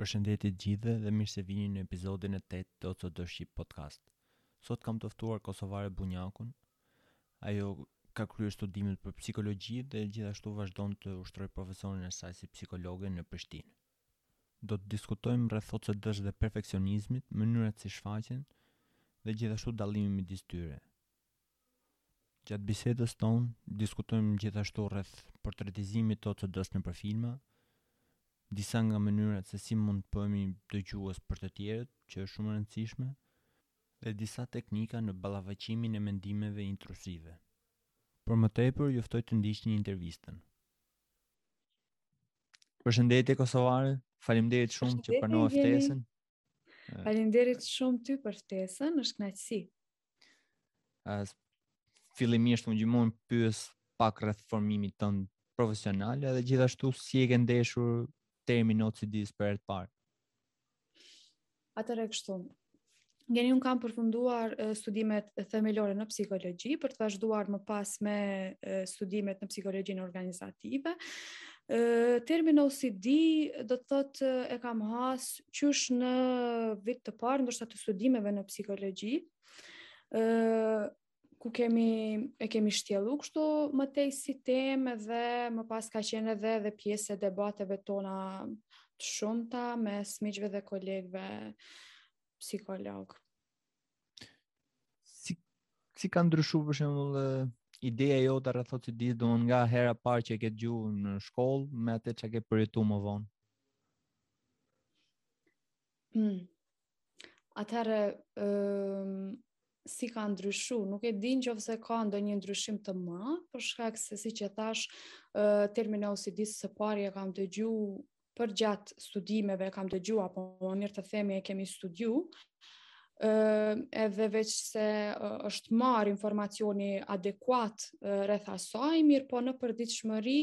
Përshëndetje të gjithëve dhe mirë se vini në epizodin e tetë të OCD Shqip Podcast. Sot kam të ftuar Kosovare Bunjakun. Ajo ka kryer studimet për psikologji dhe gjithashtu vazhdon të ushtrojë profesionin e saj si psikologe në Prishtinë. Do të diskutojmë rreth OCD-s dhe perfeksionizmit, mënyrat si shfaqen dhe gjithashtu dallimin midis tyre. Gjatë bisedës tonë diskutojmë gjithashtu rreth portretizimit të OCD-së nëpër filma, disa nga mënyrat se si mund të bëhemi dëgjues për të tjerët, që është shumë e rëndësishme, dhe disa teknika në ballafaqimin e mendimeve intruzive. Për më tepër ju ftoj të ndiqni intervistën. Përshëndetje Kosovare, faleminderit shumë që pranove ftesën. Faleminderit shumë ty për ftesën, është kënaqësi. As fillimisht unë gjithmonë pyes pak rreth formimit tënd profesional edhe gjithashtu si e ke ndeshur termin OCD për herë të parë. Atëherë kështu. Gjeni unë kam përfunduar studimet themelore në psikologji për të vazhduar më pas me studimet në psikologjinë organizative. Termin OCD do të thotë e kam has qysh në vit të parë, ndoshta të studimeve në psikologji, ë ku kemi e kemi shtjellu kështu më tej si temë dhe më pas ka qenë edhe edhe pjesë e debateve tona të shumta mes miqve dhe kolegëve psikologë. si si ka ndryshuar për shembull ideja jote rreth OCD domethënë nga hera e parë që e ke dëgju në shkollë me atë çka ke përjetuar më vonë. Mm. Atëherë um, si ka ndryshu, nuk e din qoftë se ka ndonjë ndryshim të madh, për shkak se siç e thashë, uh, termin e OCD-së së pari e kam dëgju përgjatë studimeve e kam dëgju, apo më mirë të themi e kemi studiu, edhe veç se është marrë informacioni adekuat rreth asaj, mirëpo në përditshmëri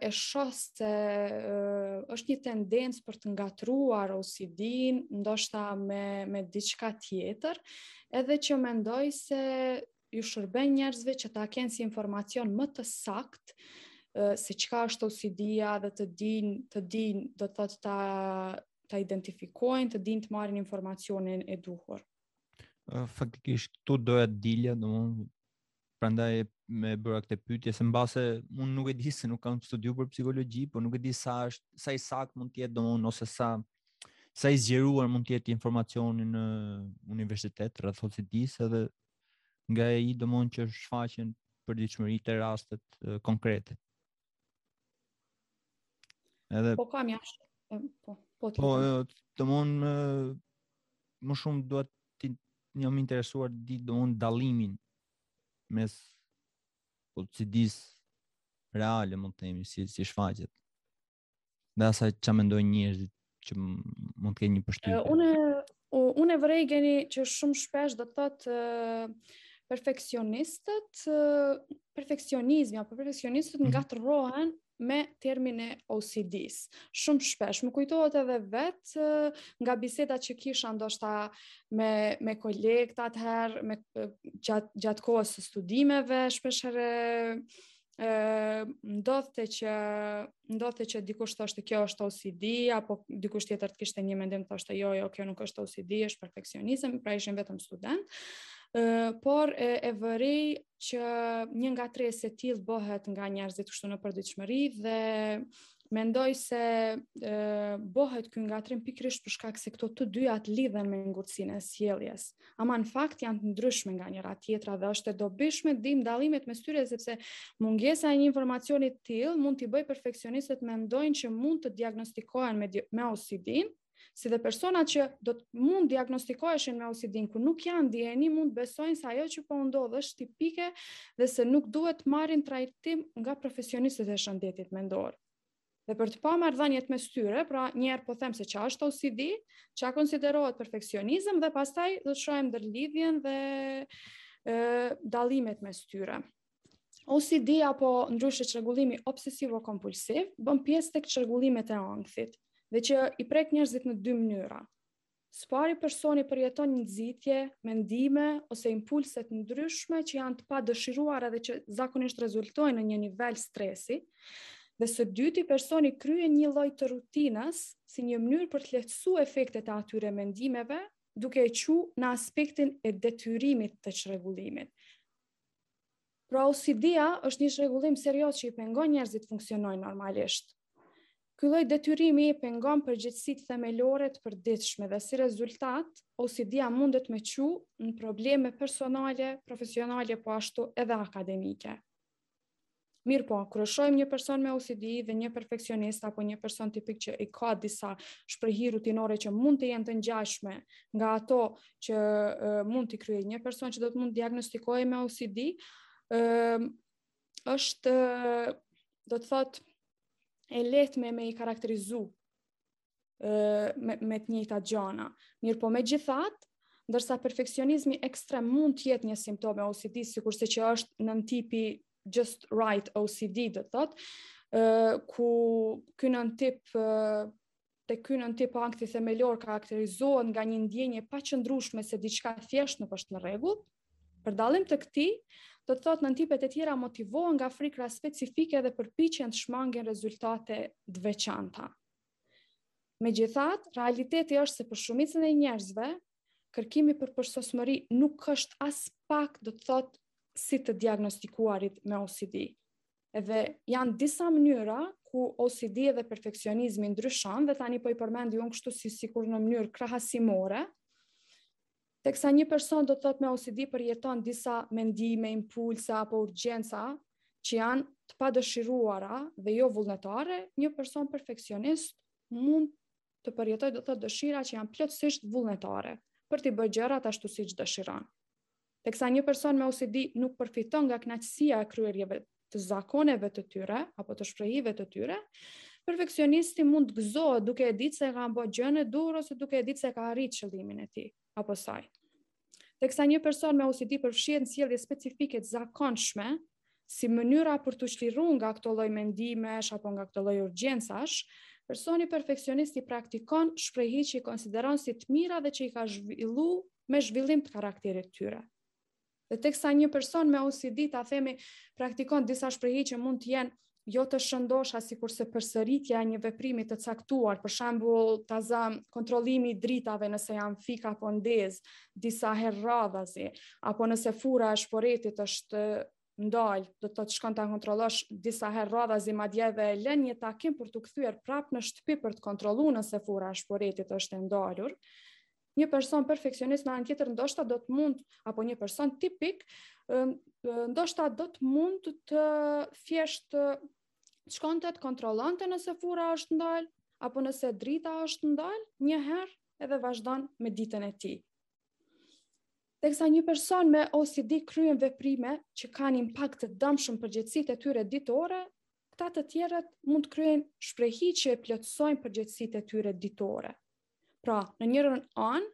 e shoh se është një tendencë për të ngatërruar OCD-në, ndoshta me, me diçka tjetër, edhe që mendoj se ju shërben njerëzve që ta kenë si informacion më të saktë se çka është OCD-ja dhe të din, të din, do të thotë ta ta identifikojnë, të din të marrin informacionin e duhur. Faktikisht këtu doja të dilja, domthonë prandaj e bëra këtë pyetje se mbase unë nuk e di se nuk kam studiu për psikologji, por nuk e di sa është sa i saktë mund të jetë domthonë ose sa sa i zgjeruar mund të jetë informacioni në universitet rreth OCD-së edhe nga e i domethënë që shfaqen përditshmëri te rastet konkrete. Edhe, po kam jashtë, po, po të po, të mon më, më shumë duhet të jem interesuar të di domethënë dallimin mes OCD-s reale, mund të themi, si, si shfaqet. dhe asaj që mendojnë njerëzit që mund të kenë një përshtypje. Uh, unë unë vërej Xheni që shumë shpesh do të thotë uh, perfeksionistët, uh, perfeksionizmi apo perfeksionistët mm -hmm. ngatërrohen me termin e OCD-s. Shumë shpesh, më kujtohet edhe vetë nga biseda që kisha ndoshta me, me kolegët atëherë, me, gjatë, gjatë kohës së studimeve, shpeshherë ndodhte që ndodhte që dikush thoshte kjo është OCD apo dikush tjetër të kishte një mendim thoshte jo jo kjo nuk është OCD është perfeksionizëm pra ishim vetëm studentë ë por e, e vërej që një ngatërresë e tillë bëhet nga njerëzit kështu në përditshmëri dhe Mendoj se e, bëhet ky ngatërrim pikërisht për shkak se këto të dyjat lidhen me ngurtësinë e sjelljes. Ama në fakt janë të ndryshme nga njëra tjetra dhe është e dobishme dimë dallimet mes tyre sepse mungesa e një informacioni të tillë mund t'i bëjë perfeksionistët mendojnë që mund të diagnostikohen me me OCD-n, si dhe persona që do të mund diagnostikoheshin me OCD-n kur nuk janë në dijeni, mund të besojnë se ajo që po u ndodh është tipike dhe se nuk duhet të marrin trajtim nga profesionistët e shëndetit mendor. Dhe për të pa marrëdhëniet mes tyre, pra një herë po them se çka është OCD, çka konsiderohet perfeksionizëm dhe pastaj do të shohim ndërlidhjen dhe ë dallimet mes tyre. OCD apo ndryshe çrregullimi obsesivo-kompulsiv bën pjesë tek çrregullimet e ankthit dhe që i prek njerëzit në dy mënyra. Së pari personi përjeton një nxitje, mendime ose impulse të ndryshme që janë të padëshiruara dhe që zakonisht rezultojnë në një nivel stresi. Dhe së dyti personi kryen një lloj të rutinës si një mënyrë për të lehtësuar efektet e atyre mendimeve, duke e çu në aspektin e detyrimit të çrregullimit. Pra OCD-a është një çrregullim serioz që i pengon njerëzit funksionojnë normalisht. Ky lloj detyrimi i pengon përgjegjësitë themelore të përditshme dhe si rezultat, OCD-a mundet me çu në probleme personale, profesionale po ashtu edhe akademike. Mirëpo, kur e shohim një person me OCD dhe një perfeksionist apo një person tipik që i ka disa shprehi rutinore që mund të jenë të ngjashme nga ato që e, mund t'i kryejë një person që do të mund të diagnostikohej me OCD, e, është, do të thotë, e lehtë me me i karakterizu me, me të njëjtat gjana. Mirëpo megjithatë, ndërsa perfeksionizmi ekstrem mund të jetë një simptome OCD, sikurse që është nëntipi just right OCD, do të thotë, uh, ku ky nëntip uh, te ky nëntip ankthi themelor karakterizohet nga një ndjenjë e paqëndrueshme se diçka thjesht nuk është në rregull, për dallim të këtij, do të thotë nëntipet e tjera motivohen nga frikra specifike dhe përpiqen të shmangin rezultate të veçanta. Megjithatë, realiteti është se për shumicën e njerëzve, kërkimi për përsosmëri nuk është aspak do të thotë si të diagnostikuarit me OCD. Edhe janë disa mënyra ku OCD edhe perfeksionizmi ndryshon dhe tani po i përmendi unë kështu si sikur në mënyrë krahasimore. Teksa një person do të thotë me OCD përjeton disa mendime, impulsa apo urgjenca që janë të padëshiruara dhe jo vullnetare, një person perfeksionist mund të përjetojë do të thotë dëshira që janë plotësisht vullnetare për t'i bërë gjërat ashtu siç dëshiron. Teksa një person me OCD nuk përfiton nga kënaqësia e kryerjeve të zakoneve të tyre apo të shprehive të tyre, perfeksionisti mund të gëzohet duke e ditë se e ka bë gjën e duhur ose duke e ditë se ka arrit qëllimin e tij apo saj. Teksa një person me OCD përfshihet në sjellje specifike të zakonshme, si mënyra për t'u çliru nga këto lloj mendimesh apo nga këto lloj urgjencash, personi perfeksionist i praktikon shprehi që i konsideron si të mira dhe që i ka zhvillu me zhvillim të karakterit të tyre. Dhe teksa një person me OCD ta themi praktikon disa shprehi që mund të jenë jo të shëndosha sikurse përsëritja e një veprimi të caktuar, për shembull ta zëmë kontrollimi i dritave nëse janë fik apo ndez, disa herë radhazi, apo nëse furra e shporetit është ndal, do të shkon ta kontrollosh disa herë radhazi madje edhe e lën një takim për t'u kthyer prapë në shtëpi për të kontrollu nëse furra e shporetit është e ndalur. një person perfeksionist në anën tjetër ndoshta do të mund apo një person tipik ndoshta do të mund të thjesht shkonte të kontrollonte nëse furra është ndal apo nëse drita është ndal një herë edhe vazhdon me ditën e tij. Teksa një person me OCD kryen veprime që kanë impakt të dëmshëm në përgjegjësitë e tyre ditore, këta të tjerët mund të kryejnë shprehi që e plotësojnë përgjegjësitë e tyre ditore. Pra, në njërën anë,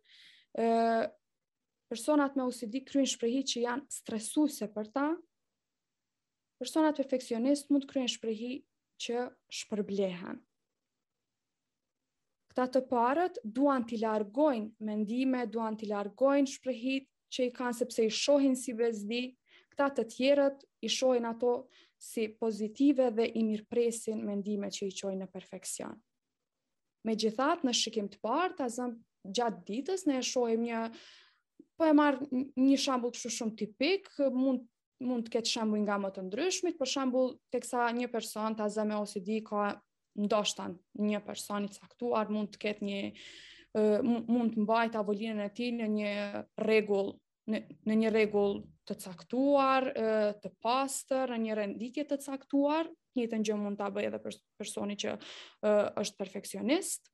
personat me OCD kryejnë shprehi që janë stresuse për ta, personat perfeksionistë mund të kryejnë shprehi që shpërblehen. Këta të parët duan t'i largojnë mendime, duan t'i largojnë shprehitë që i kanë sepse i shohin si bezdi, këta të tjerët i shohin ato si pozitive dhe i mirëpresin mendime që i qojnë në perfeksion. Megjithatë në shikim të parë, ta zëmë gjatë ditës, ne e shohim një, po e marr një shembull kështu shumë tipik, mund mund të ketë shembuj nga më të ndryshmit, për shembull, teksa një person ta zëmë me OCD ka ndoshta një person i caktuar mund të ketë një mund të mbajë tavolinën e tij në një rregull në, në një rregull të caktuar, të pastër, në një renditje të caktuar, njëjtën gjë mund ta bëjë edhe personi që është perfeksionist.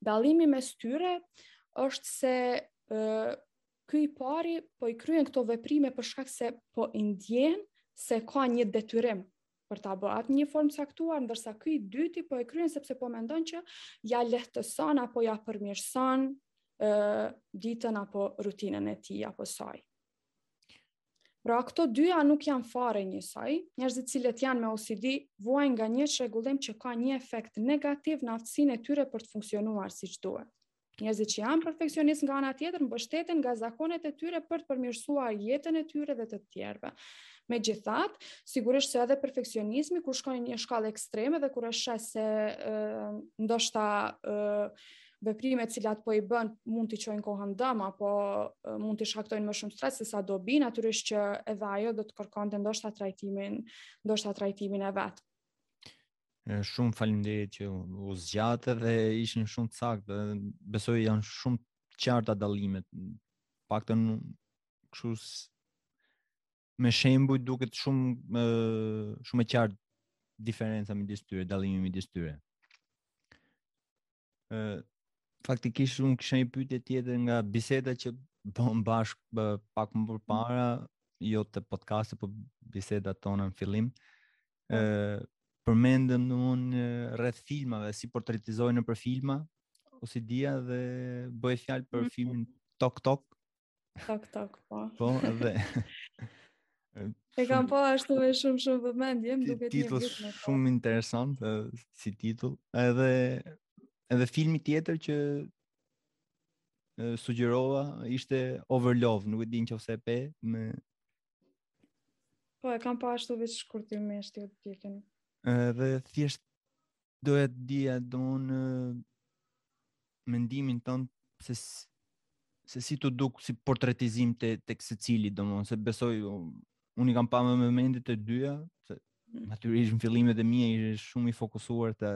Dallimi mes tyre është se ky i pari po i kryen këto veprime për shkak se po i ndjen se ka një detyrim për ta bërë atë një formë caktuar, ndërsa ky i dyti po e kryen sepse po mendon që ia lehtëson apo ia përmirëson ë ditën apo rutinën e tij apo saj. Pra këto dyja nuk janë fare njësoj, njerëzit të cilët janë me OCD vuajnë nga një çrregullim që ka një efekt negativ në aftësinë e tyre për të funksionuar siç duhet. Njerëzit që janë perfeksionistë nga ana tjetër mbështeten nga zakonet e tyre për të përmirësuar jetën e tyre dhe të tjerëve. Megjithatë, sigurisht se edhe perfeksionizmi kur shkon në një shkallë ekstreme dhe kur është sheh se ndoshta veprimet cilat po i bën mund t'i çojnë kohën dëm apo mund t'i shkaktojnë më shumë stres se sa dobi, natyrisht që edhe ajo do të kërkonte ndoshta trajtimin, ndoshta trajtimin e vet. Shumë faleminderit që u zgjate dhe ishin shumë të sakta. Besoj janë shumë të qarta dallimet. Të paktën kështu me shembuj duket shumë shumë e qartë diferenca midis tyre, dallimi midis tyre. Ë faktikisht unë kisha një pyetje tjetër nga biseda që bëmë bashkë pak më përpara, jo të podcastit, por bisedat tona në fillim. Ë po. përmendëm unë rreth filmave, si portretizohet nëpër filma OCD-ja dhe bëhet fjalë për mm. filmin Tok Tok, Tok tok po. Po dhe E kam pa po ashtu me shumë shumë vëmendje, më duket një titull po. shumë interesant si titull. Edhe edhe filmi tjetër që sugjerova ishte Overlove, nuk e di nëse e pe me Po e kam pa po ashtu vetë shkurtimisht ju të dikin. Edhe thjesht Doja të dija domethënë mendimin tënd se se si t'u duk si portretizim te tek secili, domethënë, se besoj, unë i kam pa me vëmendje të dyja, se mm. natyrisht në fillimet e mia isha shumë i fokusuar të,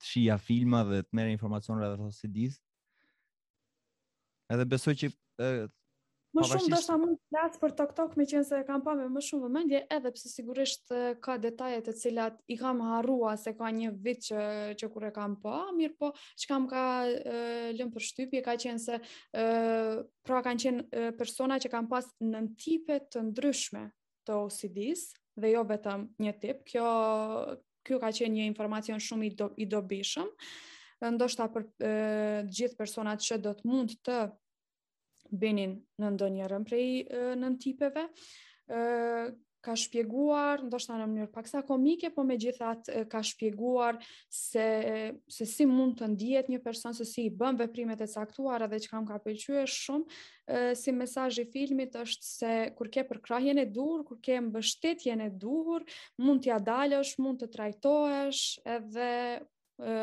të shihja filma dhe të merrja informacion rreth OCD-së, Edhe besoj që e, Më shumë ndoshta mund të flas për Toc Toc meqenëse e kam pa me më shumë vëmendje edhe pse sigurisht ka detaje të cilat i kam harrua se ka një vit që kur e kam pa, mirëpo çka më ka lënë përshtypje ka qenë se e, pra kanë qenë persona që kanë pas nëntipe të ndryshme të OCD-s dhe jo vetëm një tip. Kjo kjo ka qenë një informacion shumë i do, i dobishëm. Ndoshta për të gjithë personat që do të mund të binin në ndonjërën prej nëntipeve, ë ka shpjeguar, ndoshta në mënyrë paksa komike, po megjithatë ka shpjeguar se se si mund të ndihet një person se si i bën veprimet e caktuara dhe çka më ka pëlqyer shumë si mesazh i filmit është se kur ke përkrahjen e duhur, kur ke mbështetjen e duhur, mund t'ia dalësh, mund të trajtohesh edhe ë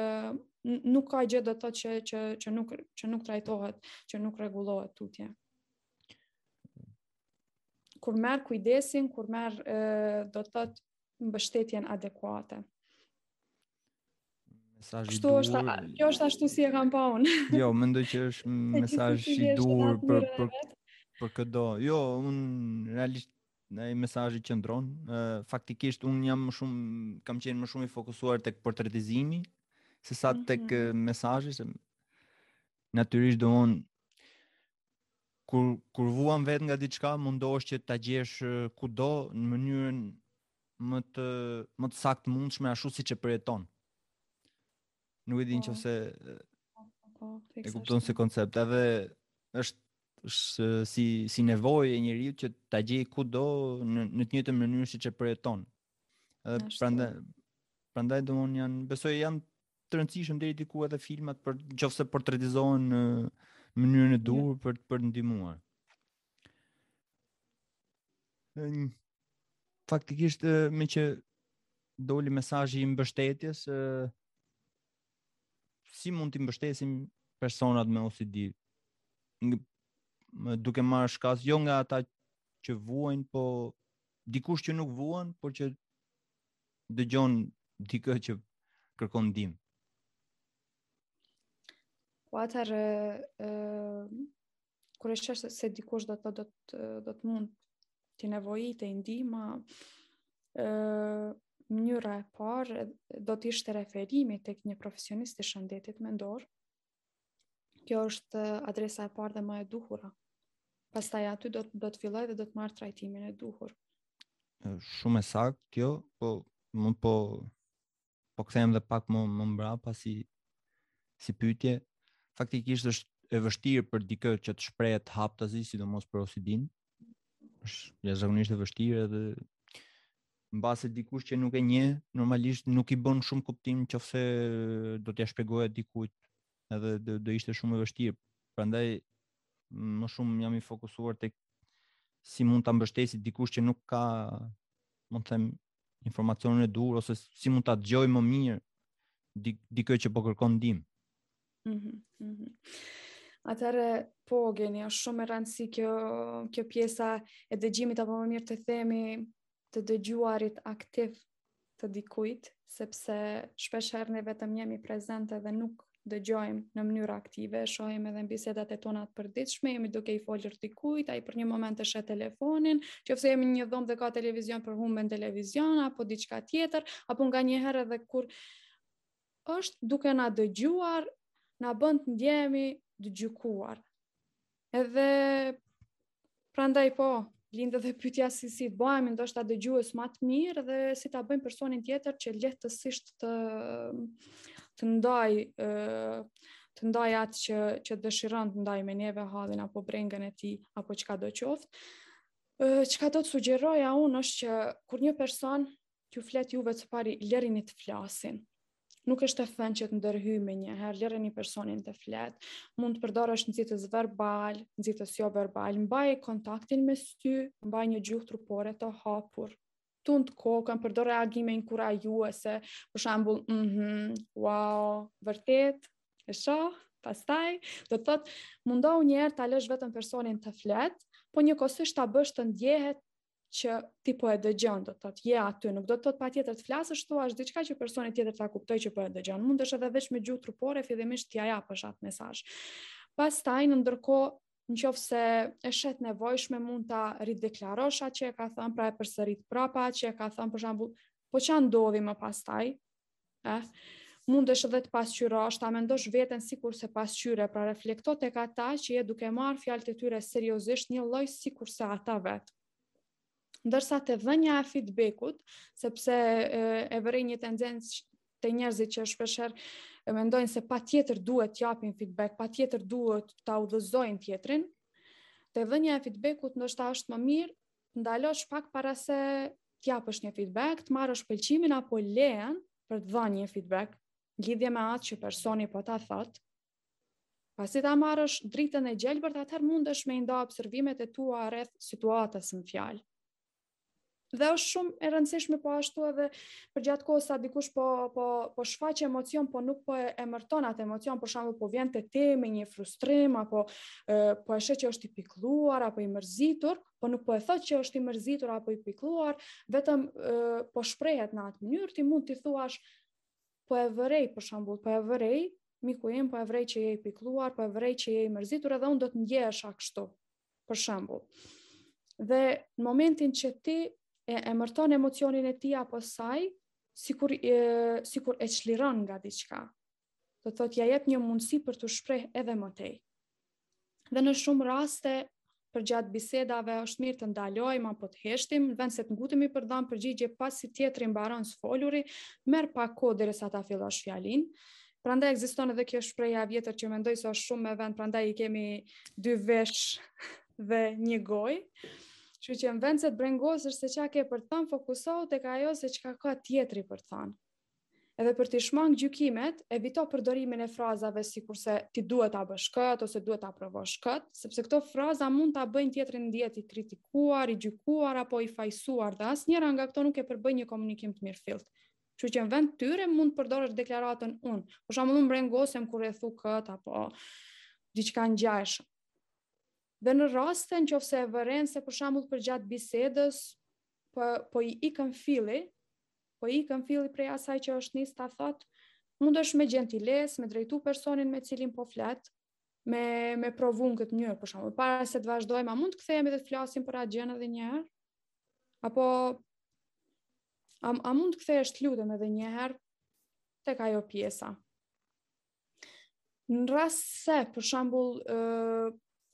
nuk ka gjë do të thotë që që që nuk që nuk trajtohet, që nuk rregullohet tutje. Kur merr kujdesin, kur merr do të thotë mbështetjen adekuate. Mesazh i duhur. Është, kjo është ashtu si e kam pa unë. jo, mendoj që është mesazh i duhur për për për këdo. Jo, un realisht ai mesazhi qëndron. Faktikisht un jam më shumë kam qenë më shumë i fokusuar tek portretizimi sesa tek mm -hmm. mesazhi se natyrisht domethënë kur kur vuan vetë nga diçka mundohesh që ta gjesh kudo në mënyrën më të më të saktë të mundshme ashtu siç e përjeton. Nuk e di në qoftë se po, po, e kupton si koncept edhe është është si si nevojë e njeriut që ta gjej kudo në në të njëjtën mënyrë siç e përjeton. Edhe prandaj prandaj domethënë janë besoj janë të rëndësishëm deri diku edhe filmat në qoftë se portretizohen në mënyrën e duhur jo. për për të ndihmuar. Faktikisht meqë doli mesazhi i mbështetjes ë si mund t'i mbështesim personat me OCD duke marrë shkas jo nga ata që vuajnë po dikush që nuk vuan, por që dëgjon dikë që kërkon ndihmë. Po atëherë ë kur e sheh se dikujt do të do të do të mund t'i nevojitej ndihma ë mënyra e parë do të ishte referimi tek një profesionist i shëndetit mendor, Kjo është eh, adresa e parë dhe më e duhura. Pastaj aty do të do të filloj dhe do të marr trajtimin e duhur. Shumë e saktë kjo, po mund po po kthehem dhe pak më më mbrapa si si pyetje. Faktikisht është e vështirë për dikë që të shprehet haptazi, sidomos për OCD-në. Ëh, është jashtëzakonisht e vështirë edhe mbase dikush që nuk e njeh, normalisht nuk i bën shumë kuptim qoftë se do t'ja shpjegoje dikujt edhe do, do ishte shumë e vështirë. Prandaj më shumë jam i fokusuar tek si mund ta mbështesi dikush që nuk ka, mund ta them, informacionin e duhur ose si mund ta dëgjoj më mirë dikë që po kërkon ndihmë. Mhm. Mm mhm. Atëherë po Geni, është shumë e rëndësi kjo kjo pjesa e dëgjimit apo më mirë të themi të dëgjuarit aktiv të dikujt, sepse shpeshherë ne vetëm jemi prezente dhe nuk dëgjojmë në mënyrë aktive, shohim edhe bisedat e tona të përditshme, jemi duke i folur dikujt, ai për një moment të sheh telefonin, qoftë se jemi në një dhomë dhe ka televizion përhumbet në televizion apo diçka tjetër, apo nganjëherë edhe kur është duke na dëgjuar, na bën të ndjehemi të gjykuar. Edhe prandaj po, lind dhe pytja si si bëhemi, ndoshta dëgjues më të mirë dhe si ta bëjmë personin tjetër që lehtësisht të të ndaj ë të ndaj atë që që dëshiron të ndaj me neve hallin apo brengën e tij apo çkado qoftë. Ë çka do të sugjeroja unë është që kur një person Ju flet juve së pari, lërini të flasin. Nuk është e thënë që të ndërhyjë menjëherë, lërini personin të flet, mund të përdorësh nxitës verbal, nxitës joverbal, mbaj kontaktin me sy, mbaj një gjuhë trupore të hapur, tund kokën, përdor reagime inkurajuese, për shembull, mhm, mm wow, vërtet, e shoh, pastaj, do të thotë, mundohu një herë ta lësh vetëm personin të flet, po njëkohësisht ta bësh të ndjehet që ti po e dëgjon, do të thotë je aty, nuk do të thotë patjetër të flasësh të thuash diçka që personi tjetër ta kuptoj që po e dëgjon. Mundesh edhe veç me gjuhë trupore fillimisht t'ia japësh atë mesazh. Pastaj në ndërkohë në qoftë se e sheh të nevojshme mund ta rideklarosh atë që e ka thënë, pra e përsërit prapa atë që e ka thënë, për shembull, po ça ndodhi më pastaj, Eh? Mundesh edhe të pasqyrosh, ta mendosh veten sikurse pasqyrë, pra reflekto tek ata që je duke marrë fjalët e tyre seriozisht një lloj sikurse ata vetë. Ndërsa te dhënia e feedbackut, sepse e, e vërej një tendencë te njerëzit që shpeshherë mendojnë se patjetër duhet të japin feedback, patjetër duhet ta udhëzojnë tjetrin, te dhënia e feedbackut ndoshta është më mirë ndalosh pak para se të japësh një feedback, të marrësh pëlqimin apo lejen për të dhënë një feedback lidhje me atë që personi po ta thot. Pasi ta marrësh dritën e gjelbërt, atëherë mundesh me nda observimet e tua rreth situatës në fjalë. Dhe është shumë e rëndësishme po ashtu edhe përgjatë kohës sa dikush po po po shfaq emocion, po nuk po e emërton atë emocion, për shembull po vjen te ti me një frustrim apo e, po e sheh që është i pikëlluar apo i mërzitur, po nuk po e thotë që është i mërzitur apo i pikëlluar, vetëm e, po shprehet në atë mënyrë, ti mund t'i thuash po e vërej për shembull, po e vërej miku im, po e vërej që je i pikëlluar, po e vërej që je i mërzitur edhe unë do të ndjehesha kështu. Për shembull. Dhe në momentin që ti e emërton emocionin e tij apo saj, sikur e sikur e çliron nga diçka. Do të thotë ja jep një mundësi për t'u shpreh edhe më tej. Dhe në shumë raste përgjatë bisedave është mirë të ndalojmë apo të heshtim, në vend se të ngutemi për dhanë përgjigje pasi tjetri mbaron së foluri, merr pak kohë derisa ta fillosh fjalinë. Prandaj ekziston edhe kjo shprehja e vjetër që mendoj se është shumë me vend, prandaj i kemi dy vesh dhe një gojë. Kështu që në vend se të brengosesh se çka ke për të thanë, fokusohu tek ajo se çka ka tjetri për të thanë. Edhe për t'i shmangë gjykimet, evito përdorimin e frazave sikurse ti duhet ta bësh këtë ose duhet ta provosh këtë, sepse këto fraza mund ta bëjnë tjetrin të ndihet i kritikuar, i gjykuar apo i fajësuar dhe asnjëra nga këto nuk e përbëjnë një komunikim të mirëfilltë. Kështu që në vend të tyre mund të përdorësh deklaratën unë. Për shembull, unë brengosem kur e thu këtë apo diçka ngjashme. Dhe në raste në qoftë se e vëren se për shembull përgjatë bisedës po po i ikën filli, Po i ikën filli prej asaj që është nis ta thot, mundesh me gjentilesë, m'ju drejtu personit me cilin po flet, me me provu në këtë mënyrë për shembull. Para se të vazhdojmë, a mund të kthehemi dhe të flasim për atë gjën edhe një herë? Apo a, a mund të kthehesh të lutem edhe një herë tek ajo pjesa? Në rast se, për shembull,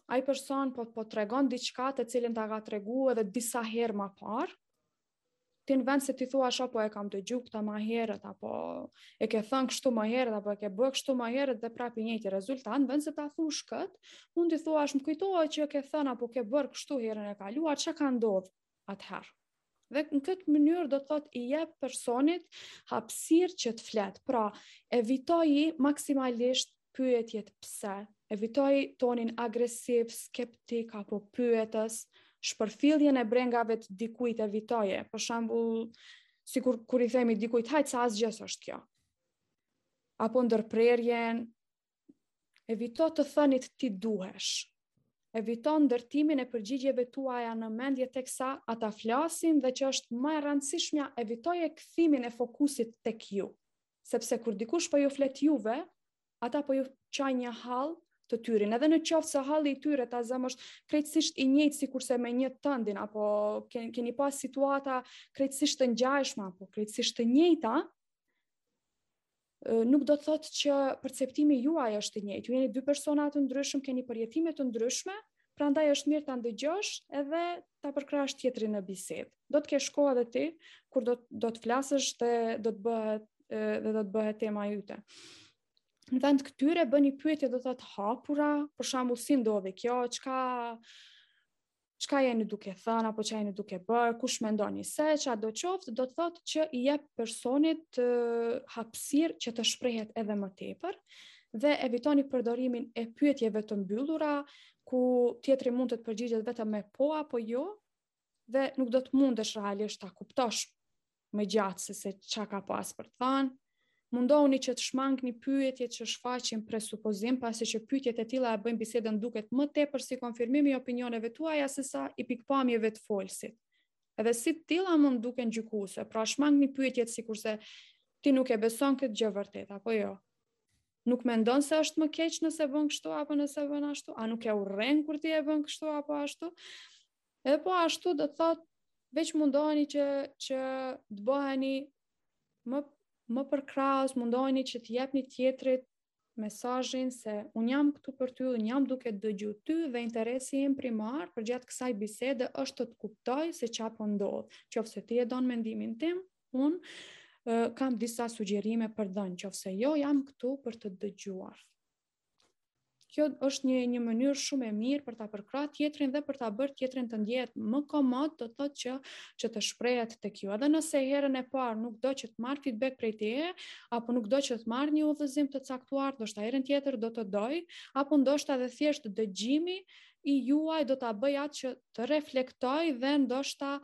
ai person po po tregon diçka të cilën ta ka treguar edhe disa herë më parë. Ti në vend se t'i thuash po e kam dëgju këtë ma herët apo e ke thënë kështu ma herët apo e ke bërë kështu ma herët dhe prapë i njëjti rezultat, në vend se ta thush kët, mund t'i thuash më kujtohet që e ke thënë apo ke bërë kështu herën e kaluar, çka ka ndodh. atëherë. Dhe në këtë mënyrë do të thot i jep personit hapësirë që të flet. Pra, evitoji maksimalisht pyetjet pse, evitoj tonin agresiv, skeptik apo pyetës, shpërfilljen e brengave të dikujt evitoje. Për shembull, sikur kur i themi dikujt hajt se asgjë s'është kjo. Apo ndërprerjen, Evito të thënit ti duhet. Evito ndërtimin e përgjigjeve tuaja në mendje teksa ata flasin dhe që është më e rëndësishmja, evitoje kthimin e fokusit tek ju. Sepse kur dikush po ju flet juve, ata po ju qajnë një hall të tyrin. Edhe në qoftë se halli i tyre ta zëm është krejtësisht i njëjtë sikurse me një tëndin apo keni pas situata krejtësisht të ngjashme apo krejtësisht të njëjta, nuk do të thotë që perceptimi juaj është i njëjtë. Ju jeni dy persona të ndryshëm, keni përjetime të ndryshme, prandaj është mirë ta ndëgjosh edhe ta përkrahësh tjetrin në bisedë. Do të kesh kohë edhe ti kur do do të flasësh dhe do të bëhet dhe do të bëhet tema jote. Në vend këtyre bëni pyetje do të thotë të hapura, për shembull si ndodhi kjo, çka çka jeni duke thënë apo çka jeni duke bërë, kush mendoni se çka do qoftë, do të thotë që i jep personit hapësirë që të shprehet edhe më tepër dhe evitoni përdorimin e pyetjeve të mbyllura ku tjetri mundet të përgjigjet vetëm me po apo jo dhe nuk do të mundesh realisht ta kuptosh më gjatë se se çka ka pas për të thanë, mundohuni që të shmangni pyetjet që shfaqin presupozim, pasi që pyetjet e tilla e bëjnë bisedën duket më tepër si konfirmim i opinioneve tuaja se sa i pikëpamjeve të folësit. Edhe si të tilla mund duken gjykuese, pra shmangni pyetjet sikurse ti nuk e beson këtë gjë vërtet, apo jo? Nuk mendon se është më keq nëse bën kështu apo nëse bën ashtu, a nuk e urren kur ti e bën kështu apo ashtu? Edhe po ashtu do të thotë veç mundoheni që që të bëheni më më përkrahës, mundoheni që të jepni tjetrit mesazhin se unë jam këtu për ty, unë jam duke të dëgju ty dhe interesi im primar përgjatë kësaj bisede është të të kuptoj se ça po ndodh. Qoftë se ti e don mendimin tim, unë kam disa sugjerime për të dhënë, qoftë se jo jam këtu për të dëgjuar. kjo është një një mënyrë shumë e mirë për ta përkrah tjetrin dhe për ta bërë tjetrin të ndjehet më komod, do të thotë që që të shprehet tek ju. Edhe nëse herën e parë nuk do që të marrë feedback prej teje, apo nuk do që të marrë një udhëzim të caktuar, ndoshta herën tjetër do të dojë, apo ndoshta edhe thjesht dëgjimi i juaj do ta bëjë atë që të reflektojë dhe ndoshta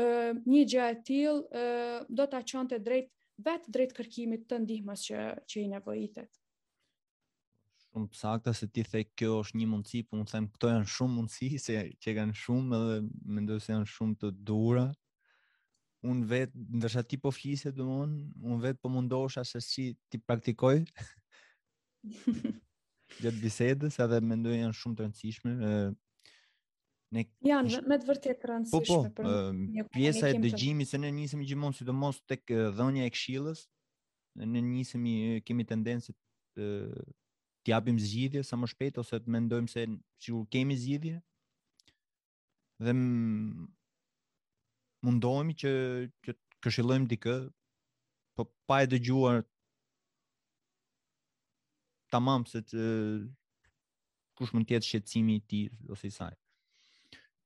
ë një gjë e tillë do ta çonte drejt vetë drejt kërkimit të ndihmës që që i nevojitet. Shumë të sakta se ti the kjo është një mundësi, po unë them këto janë shumë mundësi se çekëm shumë edhe mendoj se janë shumë të duhura. Unë vetë ndërsa ti po flisë domon, unë vetë po mundohsha se si t'i praktikoj gjatë bisedës edhe mendoj janë shumë të rëndësishme, Ne janë me të vërtetë të rëndësishme po, po, por një pjesa e dëgjimit se ne nisemi gjithmonë sidomos tek dhënia e këshillës, ne nisemi kemi tendencë të t'i japim zgjidhje sa më shpejt ose të mendojmë se sikur kemi zgjidhje dhe mundohemi që që të këshillojmë dikë po pa e dëgjuar tamam se të kush mund të jetë shqetësimi i tij ose i saj.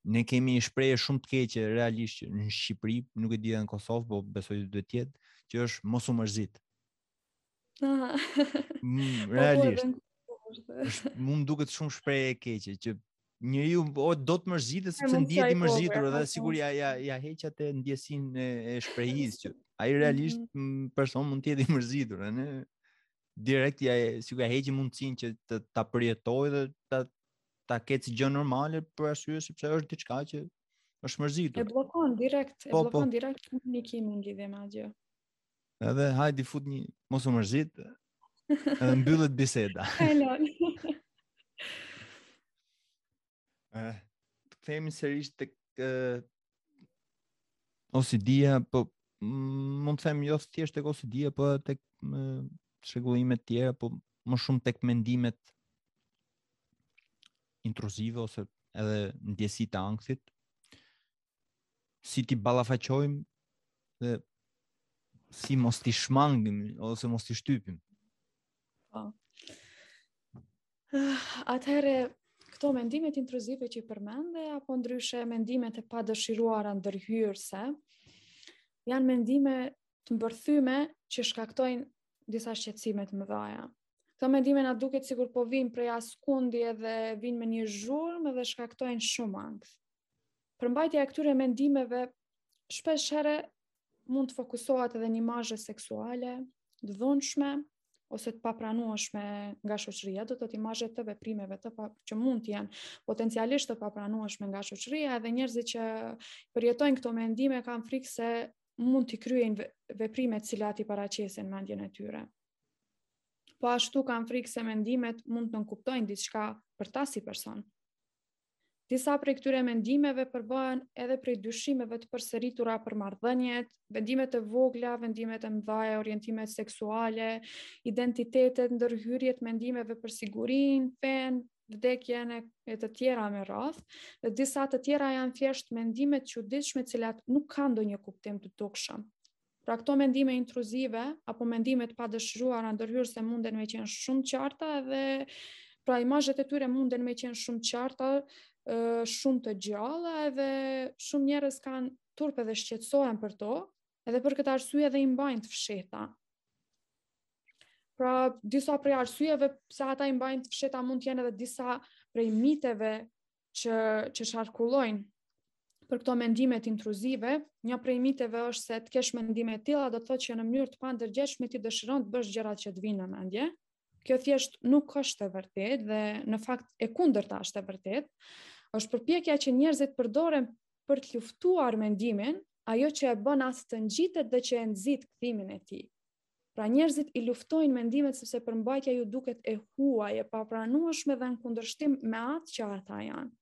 Ne kemi një shprehje shumë të keqe realisht në Shqipëri, nuk e di edhe në Kosovë, por besoj se duhet të jetë, që është mos u mërzit. Ah. Mm, po, po, realisht. Është mund më duket shumë shprehje e keqe që njeriu o do të mërzitet sepse ndihet i mërzitur dhe sikur ia ia ia heq atë ndjesinë e, e shprehjes që ai realisht mm -hmm. person mund të jetë i mërzitur, ëh. direkt ia sikur ia heq mundësinë që të ta përjetojë dhe ta ta ketë si gjë normale për arsye sepse është diçka që është mërzitur. E bllokon direkt, e po, po. bllokon po. direkt komunikimin lidhje me atë. Edhe hajde i fut një mos u mërzit. Edhe mbyllet biseda. Kalon. Eh, të kthehemi sërish tek uh, OCD-ja, po mm, mund të them jo thjesht tek OCD-ja, po tek uh, çrregullime të tjera, po më shumë tek mendimet intruzive ose edhe ndjesitë e ankthit. si t'i ballafaqojmë dhe si mos t'i shmangim ose mos t'i shtypim. Po. Uh, atëherë këto mendimet intruzive që i përmende apo ndryshe mendimet e padëshiruara ndërhyrëse janë mendime të mbërthyme që shkaktojnë disa shqetësime të mëdha. Këto mendime na duket sikur po vijnë prej askundi edhe vijnë me një zhurmë dhe shkaktojnë shumë ankth. përmbajtja e këtyre mendimeve shpesh herë mund të fokusohet edhe në imazhe seksuale, të dhunshme ose të papranueshme nga shoqëria, do të thotë imazhe të veprimeve të pa, që mund të jenë potencialisht të papranueshme nga shoqëria, edhe njerëzit që i përjetojnë këto mendime kanë frikë se mund t'i kryejnë veprimet të cilat i paraqesin në mendjen e tyre. Po ashtu kanë frikë se mendimet mund të nënkuptojnë diçka për ta si person. Disa prej këtyre mendimeve përbëhen edhe prej dyshimeve të përsëritura për marrëdhëniet, vendimet e vogla, vendimet e mëdha, orientimet seksuale, identitetet, ndërhyrjet e mendimeve për sigurinë, fenë, vdekjen e, e të tjera me radhë, dhe disa të tjera janë thjesht mendime të çuditshme të cilat nuk kanë ndonjë kuptim të dukshëm. Pra këto mendime intruzive apo mendime të padëshiruara ndërhyrëse munden me qenë shumë të qarta edhe pra imazhet e tyre munden me qenë shumë të qarta, shumë të gjalla edhe shumë njerëz kanë turp edhe shqetësohen për to, edhe për këtë arsye edhe i mbajnë të fshehta. Pra disa prej arsyeve pse ata i mbajnë të fshehta mund të jenë edhe disa prej miteve që, që qarkullojnë për këto mendime intruzive, një prej miteve është se të kesh mendime të tilla do të thotë që në mënyrë të pandërgjegjshme ti dëshiron të bësh gjërat që të vijnë në mendje. Kjo thjesht nuk është e vërtetë dhe në fakt e kundërta është e vërtetë. Është përpjekja që njerëzit përdorin për të luftuar mendimin, ajo që e bën atë të ngjitet dhe që e nxit kthimin e tij. Pra njerëzit i luftojnë mendimet sepse përmbajtja u duket e huaj, e papranueshme dhe në kundërshtim me atë që ata janë.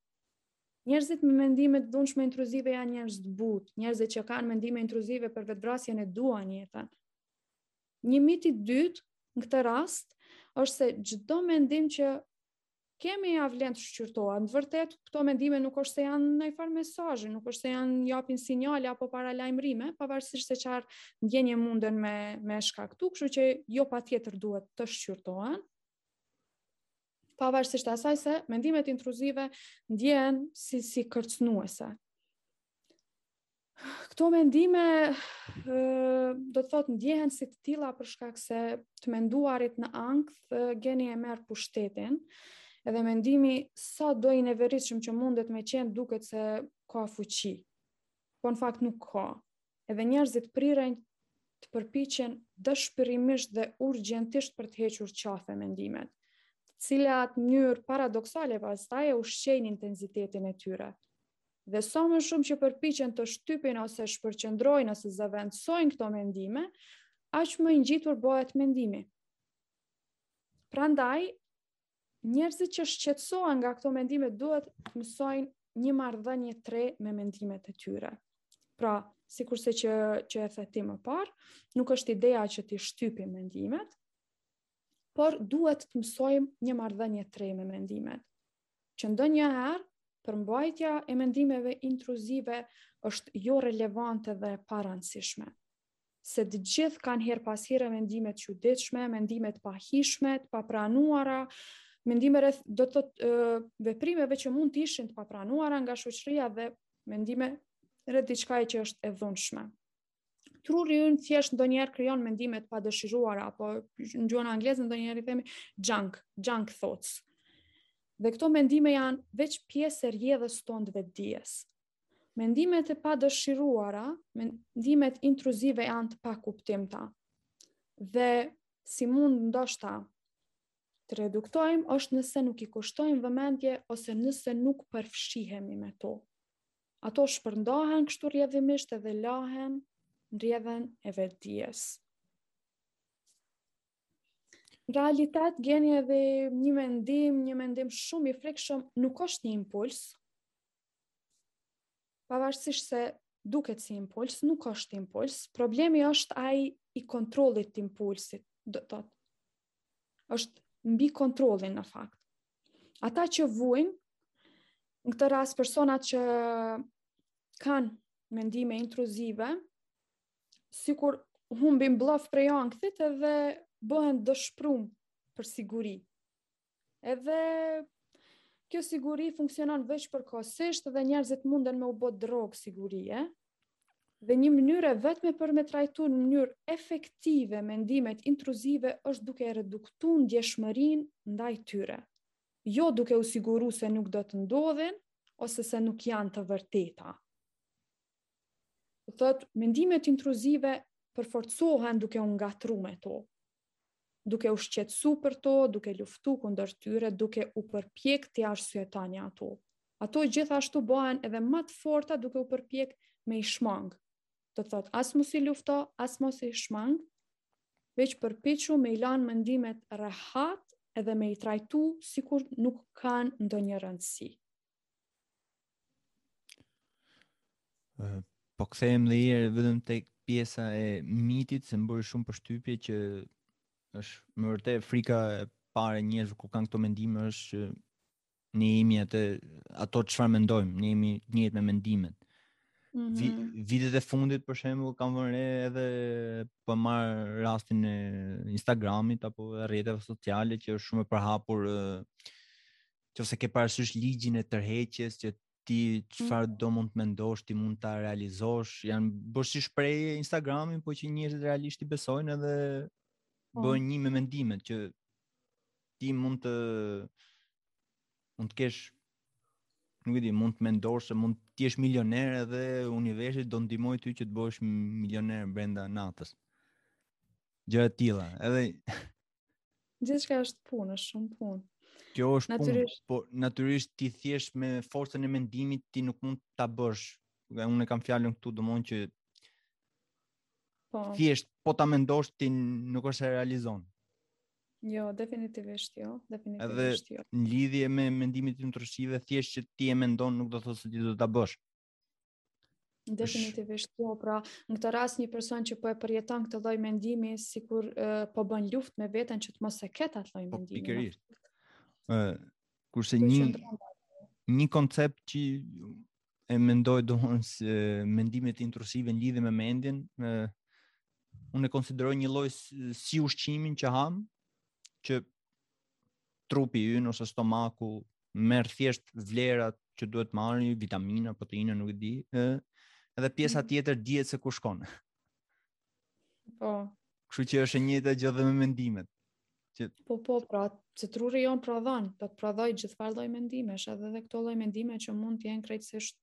Njerëzit me mendime të dhunshme intruzive janë njerëz të butë, njerëzit që kanë mendime intruzive për vetëvrasjen e duan jetën. Një mit i dytë në këtë rast është se çdo mendim që kemi ia vlen të shqyrtohet. Në të vërtetë, këto mendime nuk është se janë ndonjëfarë mesazhi, nuk është se janë japin sinjale apo paralajmërime, pavarësisht se çfarë ndjenje munden me, me shkaktu, kështu që jo patjetër duhet të shqyrtohen. Pavarësisht asaj se mendimet intruzive ndjehen si, si kërcënuese. Këto mendime do të thotë ndjehen si të tilla për shkak se të menduarit në ankth geni e merr pushtetin. Edhe mendimi sado i neveritshëm që mundet me qenë duket se ka fuqi. Po në fakt nuk ka. Edhe njerëzit priren të përpiqen dëshpërimisht dhe urgjentisht për të hequr qafe mendimet, të cilat në mënyrë paradoksale pastaj e ushqejnë intensitetin e tyre. Dhe sa më shumë që përpiqen të shtypin ose shpërqendrojnë ose zëvendësojnë këto mendime, aq më i ngjitur bëhet mendimi. Prandaj, njerëzit që shqetësohen nga këto mendime duhet të mësojnë një marrëdhënie të re me mendimet e tyre. Pra, sikurse që që e thashë më parë, nuk është ideja që t'i shtypim mendimet, por duhet të mësojmë një marrëdhënie të re me mendimet. që ndonjëherë përmbajtja e mendimeve intruzive është jorelevante dhe e parëndësishme. Se të gjithë kanë herë pas here mendime të çuditshme, mendime të pahijshme, të papranuara, mendime rreth do të thotë veprimeve që mund të ishin të papranuara nga shoqëria dhe mendime rreth diçkaje që është e dhunshme. truri ynë thjesht ndonjëherë krijon mendime të padëshiruara apo në gjuhën angleze ndonjëherë i themi junk, junk thoughts. Dhe këto mendime janë veç pjesë e rrjedhës sonë të vetëdijes. Mendimet e padëshiruara, mendimet intruzive janë të pakuptimta. Dhe si mund ndoshta të reduktojmë është nëse nuk i kushtojmë vëmendje ose nëse nuk përfshihemi me to. Ato shpërndahen kështu rrjedhimisht edhe lahen në rrjedhën e vetëdijes. Në realitet, gjeni edhe një mendim, një mendim shumë i frikshëm, nuk është një impuls, pavarësisht se duket si impuls, nuk është impuls, problemi është ai i kontrollit të impulsit, do të thotë. Është mbi kontrollin në fakt. Ata që vuajnë në këtë rast personat që kanë mendime intruzive, sikur humbin bllaf prej ankthit edhe bëhen dëshprum për siguri. Edhe kjo siguri funksionon veç përkohësisht dhe njerëzit munden me u bo drogë sigurie, Dhe një mënyrë e vetme për me trajtu në mënyrë efektive mendimet intruzive është duke e reduktu ndjeshmërinë ndaj tyre. Jo duke u siguru se nuk do të ndodhin, ose se nuk janë të vërteta. Do thotë, mendimet intruzive përforcohen duke u ngatrru me to. duke u shqetsu për to, duke luftu kundër tyre, duke u përpjek t'i arsyetojnë ato. Ato gjithashtu bëhen edhe më të forta duke u përpjek me i shmang. Do thotë, as mos i lufto, as mos i shmang, veç përpiqu me i lan mendimet rehat edhe me i trajtu sikur nuk kanë ndonjë rëndësi. Po kthehem dhe një herë vetëm tek pjesa e mitit se më bëri shumë përshtypje që është me vërtet frika e parë e njerëzve kur kanë këto mendime është që ne jemi atë ato çfarë mendojmë, ne jemi të njëjtë me mendimet. Mm -hmm. Vitet e fundit për shembull kam vënë re edhe po e marr rastin e Instagramit apo e rrjeteve sociale që është shumë e përhapur qoftë se ke parasysh ligjin e tërheqjes që ti çfarëdo mund të mendosh, ti mund ta realizosh, janë bërë si shprehje Instagramin, po që njerëzit realisht i besojnë edhe po. bëhen një me mendimet që ti mund të mund të kesh nuk e di, mund të mendosh se mund të jesh milioner edhe universi do ndihmojë ty që të bëhesh milioner brenda natës. Gjëra të tilla, edhe Gjithçka është punë, është shumë punë. Kjo është natyrisht... punë, po natyrisht ti thjesht me forcën e mendimit ti nuk mund ta bësh. Unë kam fjalën këtu domethënë që po thjesht po ta mendosh ti nuk është se e realizon. Jo, definitivisht jo, definitivisht jo. Edhe në lidhje me mendimet intruzive, thjesht që ti e mendon nuk do të thotë se ti do ta bësh. Definitivisht po, pra në këtë rast një person që po e përjeton këtë lloj mendimi sikur uh, po bën luftë me veten që të mos e ketë atë lloj po, mendimi. Po pikërisht. Ë uh, kurse një një koncept që e mendoj domethënë se mendimet intruzive në lidhje me mendjen, ë uh, unë e konsideroj një lloj si ushqimin që hamë që trupi yn ose stomaku merr thjesht vlerat që duhet të marrë, vitamina, proteina, nuk e di, ë, edhe pjesa mm. tjetër dihet se ku shkon. Po. Kështu që është e njëjta gjë dhe me mendimet. Që... Po, po, pra, që truri jonë prodhon, do të prodhojë gjithfarë lloj mendimesh, edhe dhe këto lloj mendime që mund të jenë krejtësisht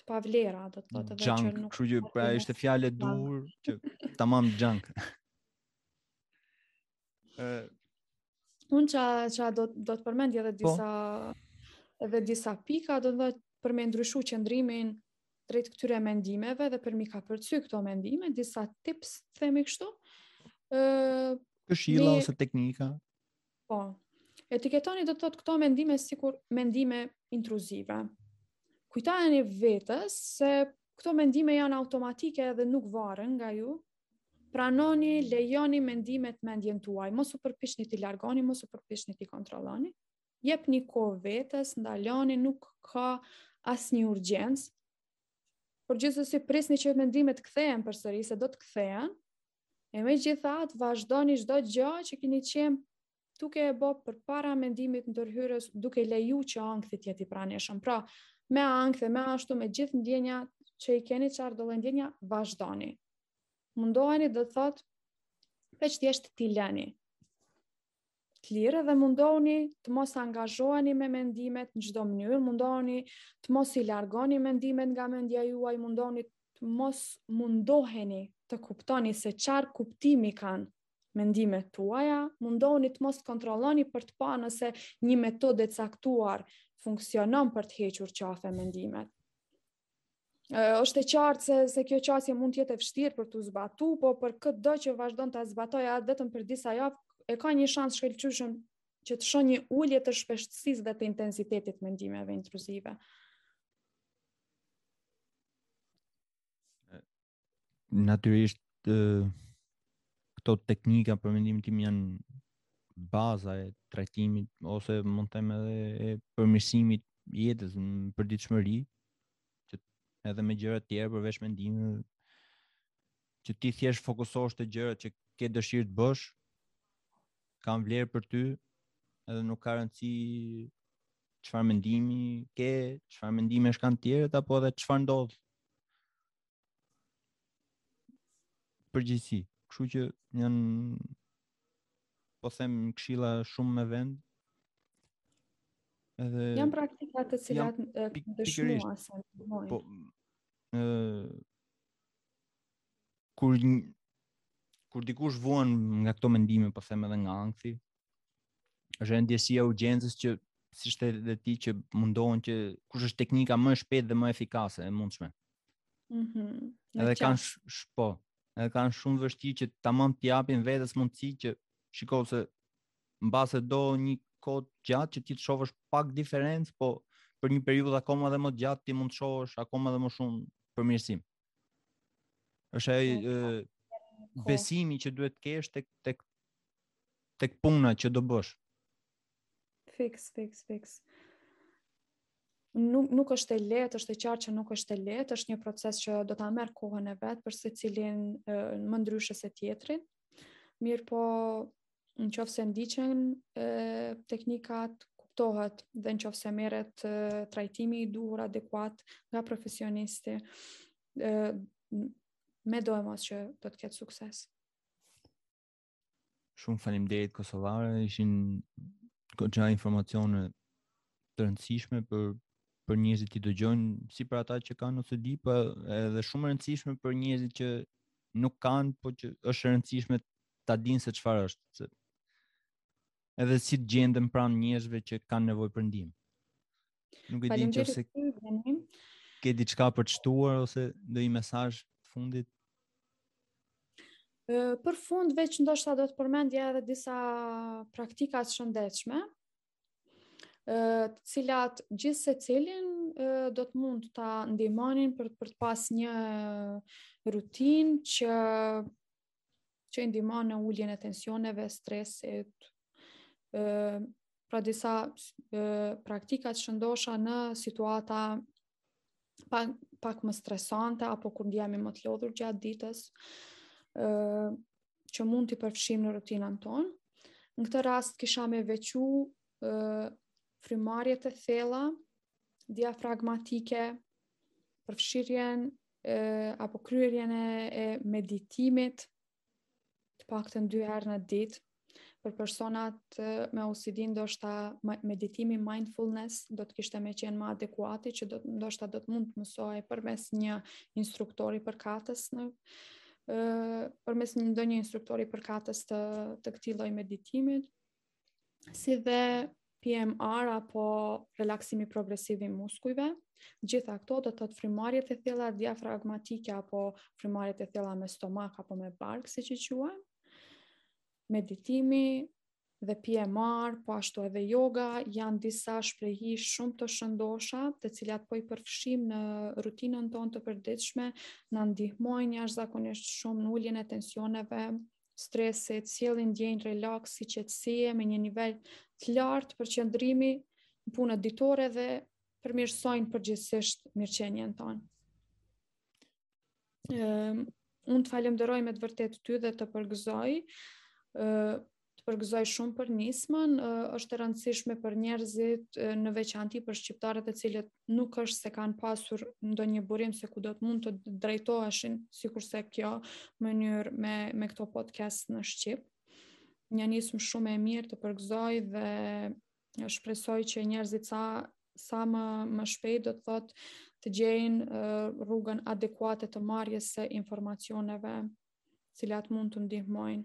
të pavlera, do të thotë edhe që nuk... Kështu që, pra, ishte fjala e duhur, që tamam junk. Ë Unë ça, ça do, do të përmendje edhe po. disa, po? edhe disa pika, do të thotë për me ndryshu qëndrimin drejt këtyre mendimeve dhe për me i kapërcy këto mendime, disa tips, themi kështu. Uh, Këshilla me... ose teknika? Po, etiketoni do të thotë këto mendime sikur mendime intruzive. Kujtojani vetes se këto mendime janë automatike dhe nuk varen nga ju, pranoni, lejoni mendimet në mendjen tuaj, mos u përpiqni t'i largoni, mos u përpiqni t'i kontrolloni. Jepni kohë vetes, ndaloni, nuk ka asnjë urgjencë. Por gjithsesi prisni që mendimet të kthehen përsëri, se do të kthehen. E megjithatë, vazhdoni çdo gjë që keni qenë duke e bo përpara mendimit ndërhyrës, duke leju që ankthi të jetë i pranishëm. Pra, me ankthe, me ashtu me gjithë ndjenja që i keni çfarëdo ndjenja, vazhdoni. Mundoheni do të thotë veç thjesht t'i lini të lirë dhe mundohuni të mos angazhoheni me mendimet në çdo mënyrë, mundohuni të mos i largoni mendimet nga mendja juaj, mundohuni të mos mundoheni të kuptoni se çfarë kuptimi kanë mendimet tuaja, mundohuni të mos kontrolloni për të pa nëse një metodë e caktuar funksionon për të hequr qafe mendimet. Është e qartë se, se kjo qasje mund të jetë e vështirë për t'u zbatu, po për këdo që vazhdon ta zbatojë atë vetëm për disa javë, e ka një shans të shkëlqyeshëm që të shohë një ulje të shpeshtësisë dhe të intensitetit të mendimeve intruzive. Natyrisht këto teknika për mendimin tim janë baza e trajtimit ose mund të them edhe e përmirësimit të jetës në përditshmëri që edhe me gjëra të tjera përveç mendimeve që ti thjesht fokusohesh te gjërat që ke dëshirë të bësh kanë vlerë për ty edhe nuk ka rëndësi çfarë mendimi ke, çfarë mendimesh kanë të tjerët apo edhe çfarë ndodh në përgjithësi. Kështu që janë po them këshilla shumë me vend. Edhe janë praktika të cilat kanë dëshmuar se ndihmojnë. Po ë kur kur dikush vuan nga këto mendime, po them edhe nga ankthi, është ndjesia e urgjencës që si shte dhe ti që mundohen që kush është teknika më e shpejtë dhe më efikase e mundshme. Mhm. Mm edhe kanë po, edhe kanë shumë vështirë që tamam t'i japin vetes mundësi që shiko se mbase do një kohë të gjatë që ti të shohësh pak diferencë, po për një periudhë akoma dhe më të gjatë ti mund të shohësh akoma dhe më shumë përmirësim. Është ai besimi që duhet të kesh tek tek tek puna që do bësh. Fiks, fiks, fiks. Nuk nuk është e lehtë, është e qartë që nuk është e lehtë, është një proces që do ta merr kohën e vet për secilin më ndryshe se tjetrin. Mirëpo, në qofë se ndiqen teknikat, kuptohet dhe në qofë se merret trajtimi i duhur adekuat nga profesionisti, medoemos që do të ketë sukses. Shumë faleminderit Kosovare, ishin këto informacione të rëndësishme për për njerëzit që dëgjojnë si për ata që kanë OCD, po edhe shumë e rëndësishme për njerëzit që nuk kanë, po që është e rëndësishme ta dinë se çfarë është, edhe si të gjenden pranë njerëzve që kanë nevojë për ndihmë. Nuk e di nëse ke diçka për të shtuar ose ndonjë mesazh të fundit. Për fund veç ndoshta do të përmendja edhe disa praktika të shëndetshme, të cilat gjithsecilin do të mund ta ndihmonin për, për të pas një rutinë që që i ndihmon në uljen e tensioneve, stresit, ë pra disa e, praktika të shëndosha në situata pak, pak më stresante apo kur ndihemi më të lodhur gjatë ditës, ë që mund t'i përfshijmë në rutinën tonë. Në këtë rast kisha me veçu uh, frymëmarrjet e thella, diafragmatike, përfshirjen e, apo kryerjen e, e meditimit të paktën dy herë në ditë, për personat me OCD ndoshta meditimi mindfulness do të kishte me qenë më adekuati që do ndoshta do të mund të mësohej përmes një instruktori përkatës në ë përmes një ndonjë instruktori përkatës të të këtij lloj meditimit si dhe PMR apo relaksimi progresiv i muskujve. Të gjitha këto do të thotë frymarrjet e thella diafragmatike apo frymarrjet e thella me stomak apo me bark, siç i quajmë. Meditimi dhe PMR, po ashtu edhe yoga janë disa shprehi shumë të shëndosha, të cilat po i përfshijmë në rutinën tonë të përditshme, na ndihmojnë jashtëzakonisht shumë në uljen e tensioneve stresit, sjellin ndjenjë relaksi, qetësie me një nivel të lartë përqendrimi në punët ditore dhe përmirësojnë përgjithsisht mirëqenien tonë. Ëm unë të falënderoj me të vërtetë ty dhe të përgëzoj. ë të përgëzoj shumë për nismën, është e rëndësishme për njerëzit në veçanti për shqiptarët të cilët nuk është se kanë pasur ndonjë burim se ku do të mund të drejtoheshin sikurse kjo mënyrë me me këto podcast në shqip. Një nismë shumë e mirë të përgëzoj dhe shpresoj që njerëzit sa sa më më shpejt do të thotë të gjejnë rrugën adekuate të marrjes së informacioneve, të cilat mund t'u ndihmojnë.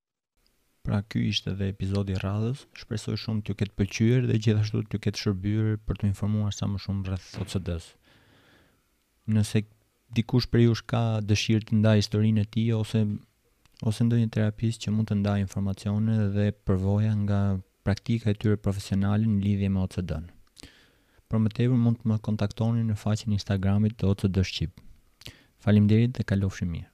Pra ky ishte dhe episodi i radhës, shpresoj shumë t'ju ketë pëlqyer dhe gjithashtu t'ju ketë shërbyer për t'u informuar sa më shumë rreth OCD-së. Nëse dikush prej jush ka dëshirë të ndajë historinë e tij ose ose ndonjë terapist që mund të ndajë informacione dhe përvoja nga praktika e tyre profesionale në lidhje me OCD-në. Për më tepër mund të më kontaktoni në faqen e Instagramit të OCD Shqip. Faleminderit dhe kalofshi mirë.